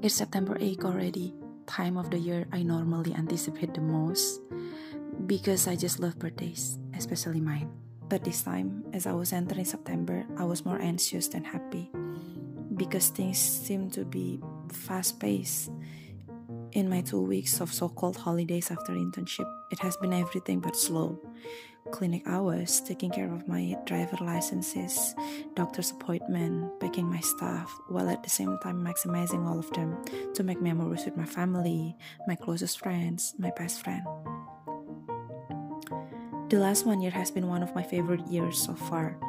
It's September 8 already, time of the year I normally anticipate the most because I just love birthdays, especially mine. But this time, as I was entering September, I was more anxious than happy because things seem to be fast paced. In my two weeks of so called holidays after internship, it has been everything but slow clinic hours, taking care of my driver licenses, doctor's appointment, packing my stuff, while at the same time maximizing all of them to make memories with my family, my closest friends, my best friend. The last one year has been one of my favorite years so far,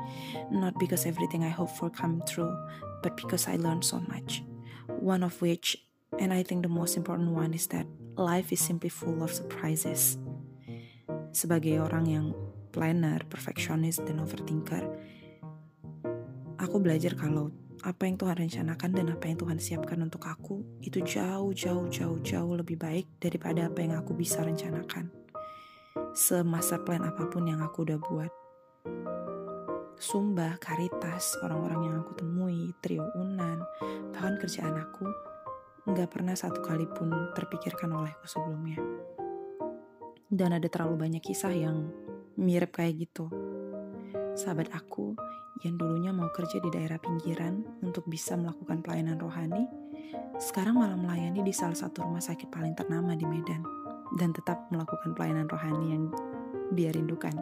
not because everything I hoped for come true, but because I learned so much. One of which, and I think the most important one, is that life is simply full of surprises. Sebagai orang yang planner, perfeksionis, dan overthinker, aku belajar kalau apa yang Tuhan rencanakan dan apa yang Tuhan siapkan untuk aku itu jauh, jauh, jauh, jauh lebih baik daripada apa yang aku bisa rencanakan. Semasa plan apa pun yang aku udah buat. Sumba, Karitas, orang-orang yang aku temui, trio Unan, bahkan kerjaan aku, nggak pernah satu kali pun terpikirkan olehku sebelumnya. Dan ada terlalu banyak kisah yang mirip kayak gitu. Sahabat aku yang dulunya mau kerja di daerah pinggiran untuk bisa melakukan pelayanan rohani, sekarang malah melayani di salah satu rumah sakit paling ternama di Medan dan tetap melakukan pelayanan rohani yang dia rindukan.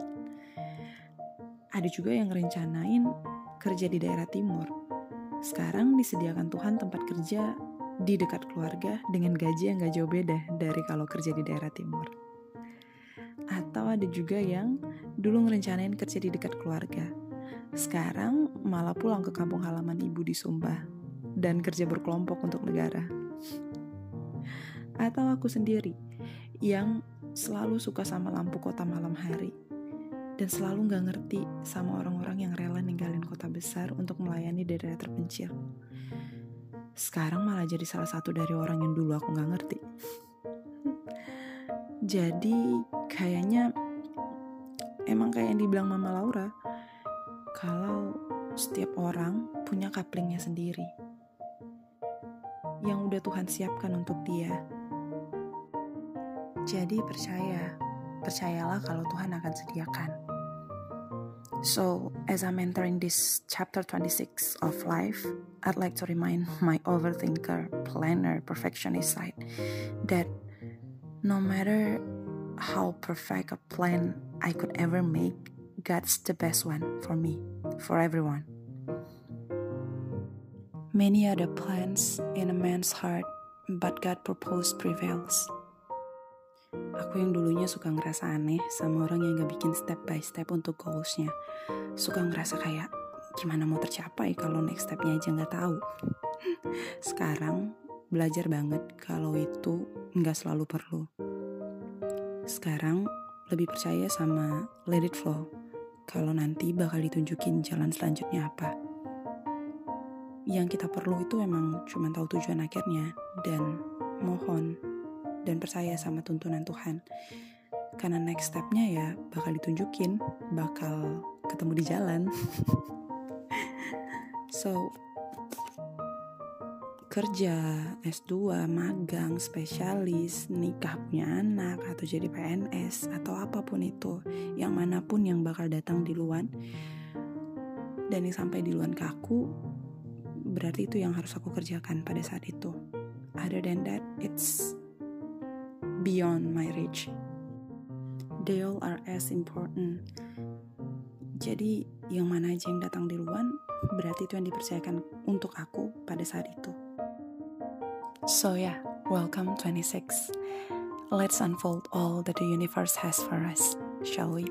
Ada juga yang rencanain kerja di daerah timur. Sekarang disediakan Tuhan tempat kerja di dekat keluarga dengan gaji yang gak jauh beda dari kalau kerja di daerah timur. Atau ada juga yang Dulu ngerencanain kerja di dekat keluarga. Sekarang malah pulang ke kampung halaman ibu di Sumba dan kerja berkelompok untuk negara. Atau aku sendiri yang selalu suka sama lampu kota malam hari dan selalu nggak ngerti sama orang-orang yang rela ninggalin kota besar untuk melayani daerah terpencil. Sekarang malah jadi salah satu dari orang yang dulu aku nggak ngerti. Jadi kayaknya emang kayak yang dibilang Mama Laura, kalau setiap orang punya kaplingnya sendiri yang udah Tuhan siapkan untuk dia. Jadi percaya, percayalah kalau Tuhan akan sediakan. So, as I'm entering this chapter 26 of life, I'd like to remind my overthinker, planner, perfectionist side that no matter how perfect a plan I could ever make, God's the best one for me, for everyone. Many other plans in a man's heart, but God purpose prevails. Aku yang dulunya suka ngerasa aneh sama orang yang gak bikin step by step untuk goalsnya. Suka ngerasa kayak, gimana mau tercapai kalau next stepnya aja gak tahu. Sekarang, belajar banget kalau itu nggak selalu perlu. Sekarang lebih percaya sama let it flow. Kalau nanti bakal ditunjukin jalan selanjutnya apa. Yang kita perlu itu emang cuma tahu tujuan akhirnya dan mohon dan percaya sama tuntunan Tuhan. Karena next stepnya ya bakal ditunjukin, bakal ketemu di jalan. so, kerja, S2, magang, spesialis, nikah punya anak, atau jadi PNS, atau apa pun itu, yang mana pun yang bakal datang di luar, dan yang sampai di luar ke aku, berarti itu yang harus aku kerjakan pada saat itu. Other than that, it's beyond my reach. They all are as important. Jadi, yang mana aja yang datang di luar, berarti itu yang dipercayakan untuk aku pada saat itu. So, yeah, welcome 26. Let's unfold all that the universe has for us, shall we?